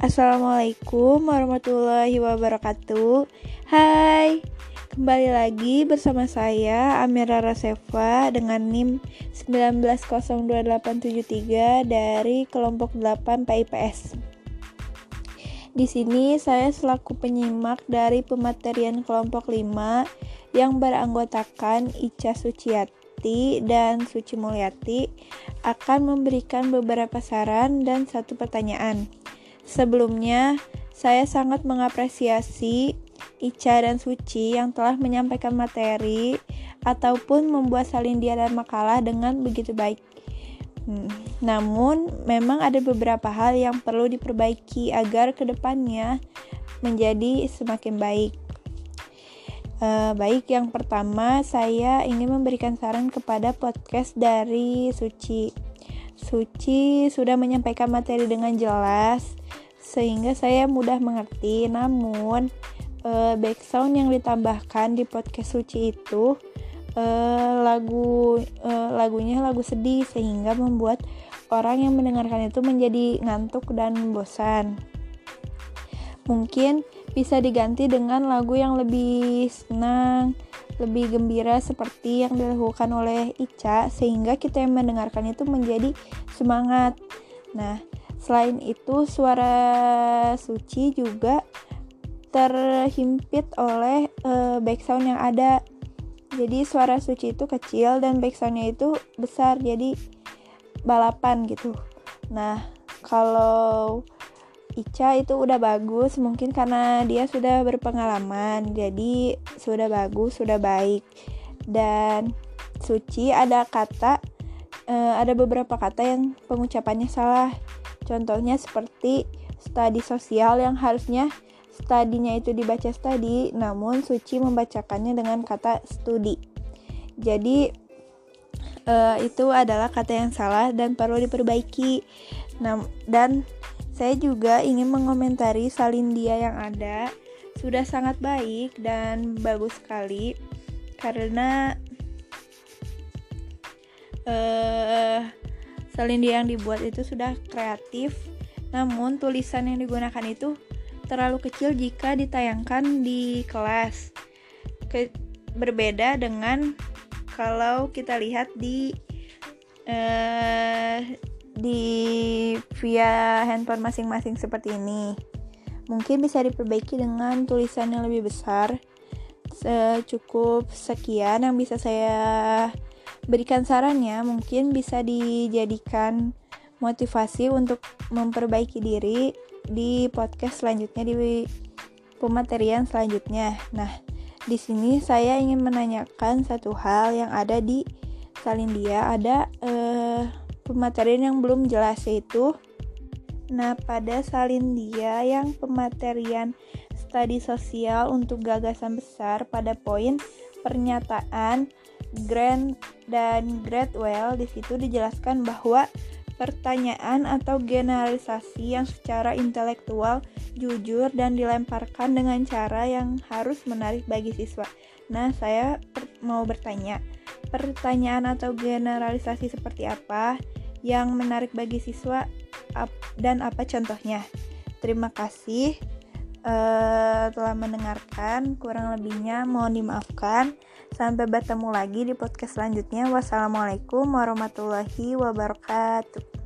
Assalamualaikum warahmatullahi wabarakatuh Hai Kembali lagi bersama saya Amira Raseva dengan NIM 1902873 dari kelompok 8 PIPS. Di sini saya selaku penyimak dari pematerian kelompok 5 yang beranggotakan Ica Suciati dan Suci Mulyati akan memberikan beberapa saran dan satu pertanyaan. Sebelumnya, saya sangat mengapresiasi Ica dan Suci yang telah menyampaikan materi ataupun membuat salindia dan makalah dengan begitu baik. Hmm, namun, memang ada beberapa hal yang perlu diperbaiki agar ke depannya menjadi semakin baik. Uh, baik, yang pertama saya ingin memberikan saran kepada podcast dari Suci. Suci sudah menyampaikan materi dengan jelas, sehingga saya mudah mengerti. Namun, uh, background yang ditambahkan di podcast Suci itu uh, lagu uh, lagunya lagu sedih sehingga membuat orang yang mendengarkan itu menjadi ngantuk dan bosan. Mungkin bisa diganti dengan lagu yang lebih senang, lebih gembira seperti yang dilakukan oleh Ica sehingga kita yang mendengarkan itu menjadi semangat. Nah, Selain itu, suara Suci juga terhimpit oleh uh, background yang ada. Jadi suara Suci itu kecil dan backsoundnya itu besar, jadi balapan gitu. Nah, kalau Ica itu udah bagus, mungkin karena dia sudah berpengalaman, jadi sudah bagus, sudah baik. Dan Suci ada kata, uh, ada beberapa kata yang pengucapannya salah. Contohnya seperti studi sosial yang harusnya studinya itu dibaca studi, namun Suci membacakannya dengan kata studi. Jadi uh, itu adalah kata yang salah dan perlu diperbaiki. Nah, dan saya juga ingin mengomentari salindia yang ada sudah sangat baik dan bagus sekali karena uh, Salindia yang dibuat itu sudah kreatif, namun tulisan yang digunakan itu terlalu kecil jika ditayangkan di kelas. Ke, berbeda dengan kalau kita lihat di uh, di via handphone masing-masing seperti ini. Mungkin bisa diperbaiki dengan tulisan yang lebih besar. Cukup sekian yang bisa saya berikan sarannya mungkin bisa dijadikan motivasi untuk memperbaiki diri di podcast selanjutnya di pematerian selanjutnya. Nah, di sini saya ingin menanyakan satu hal yang ada di Salindia ada eh, pematerian yang belum jelas yaitu Nah, pada Salindia yang pematerian studi sosial untuk gagasan besar pada poin pernyataan Grant dan Gradwell di situ dijelaskan bahwa pertanyaan atau generalisasi yang secara intelektual jujur dan dilemparkan dengan cara yang harus menarik bagi siswa. Nah, saya mau bertanya, pertanyaan atau generalisasi seperti apa yang menarik bagi siswa dan apa contohnya? Terima kasih uh, telah mendengarkan. Kurang lebihnya mohon dimaafkan. Sampai bertemu lagi di podcast selanjutnya. Wassalamualaikum warahmatullahi wabarakatuh.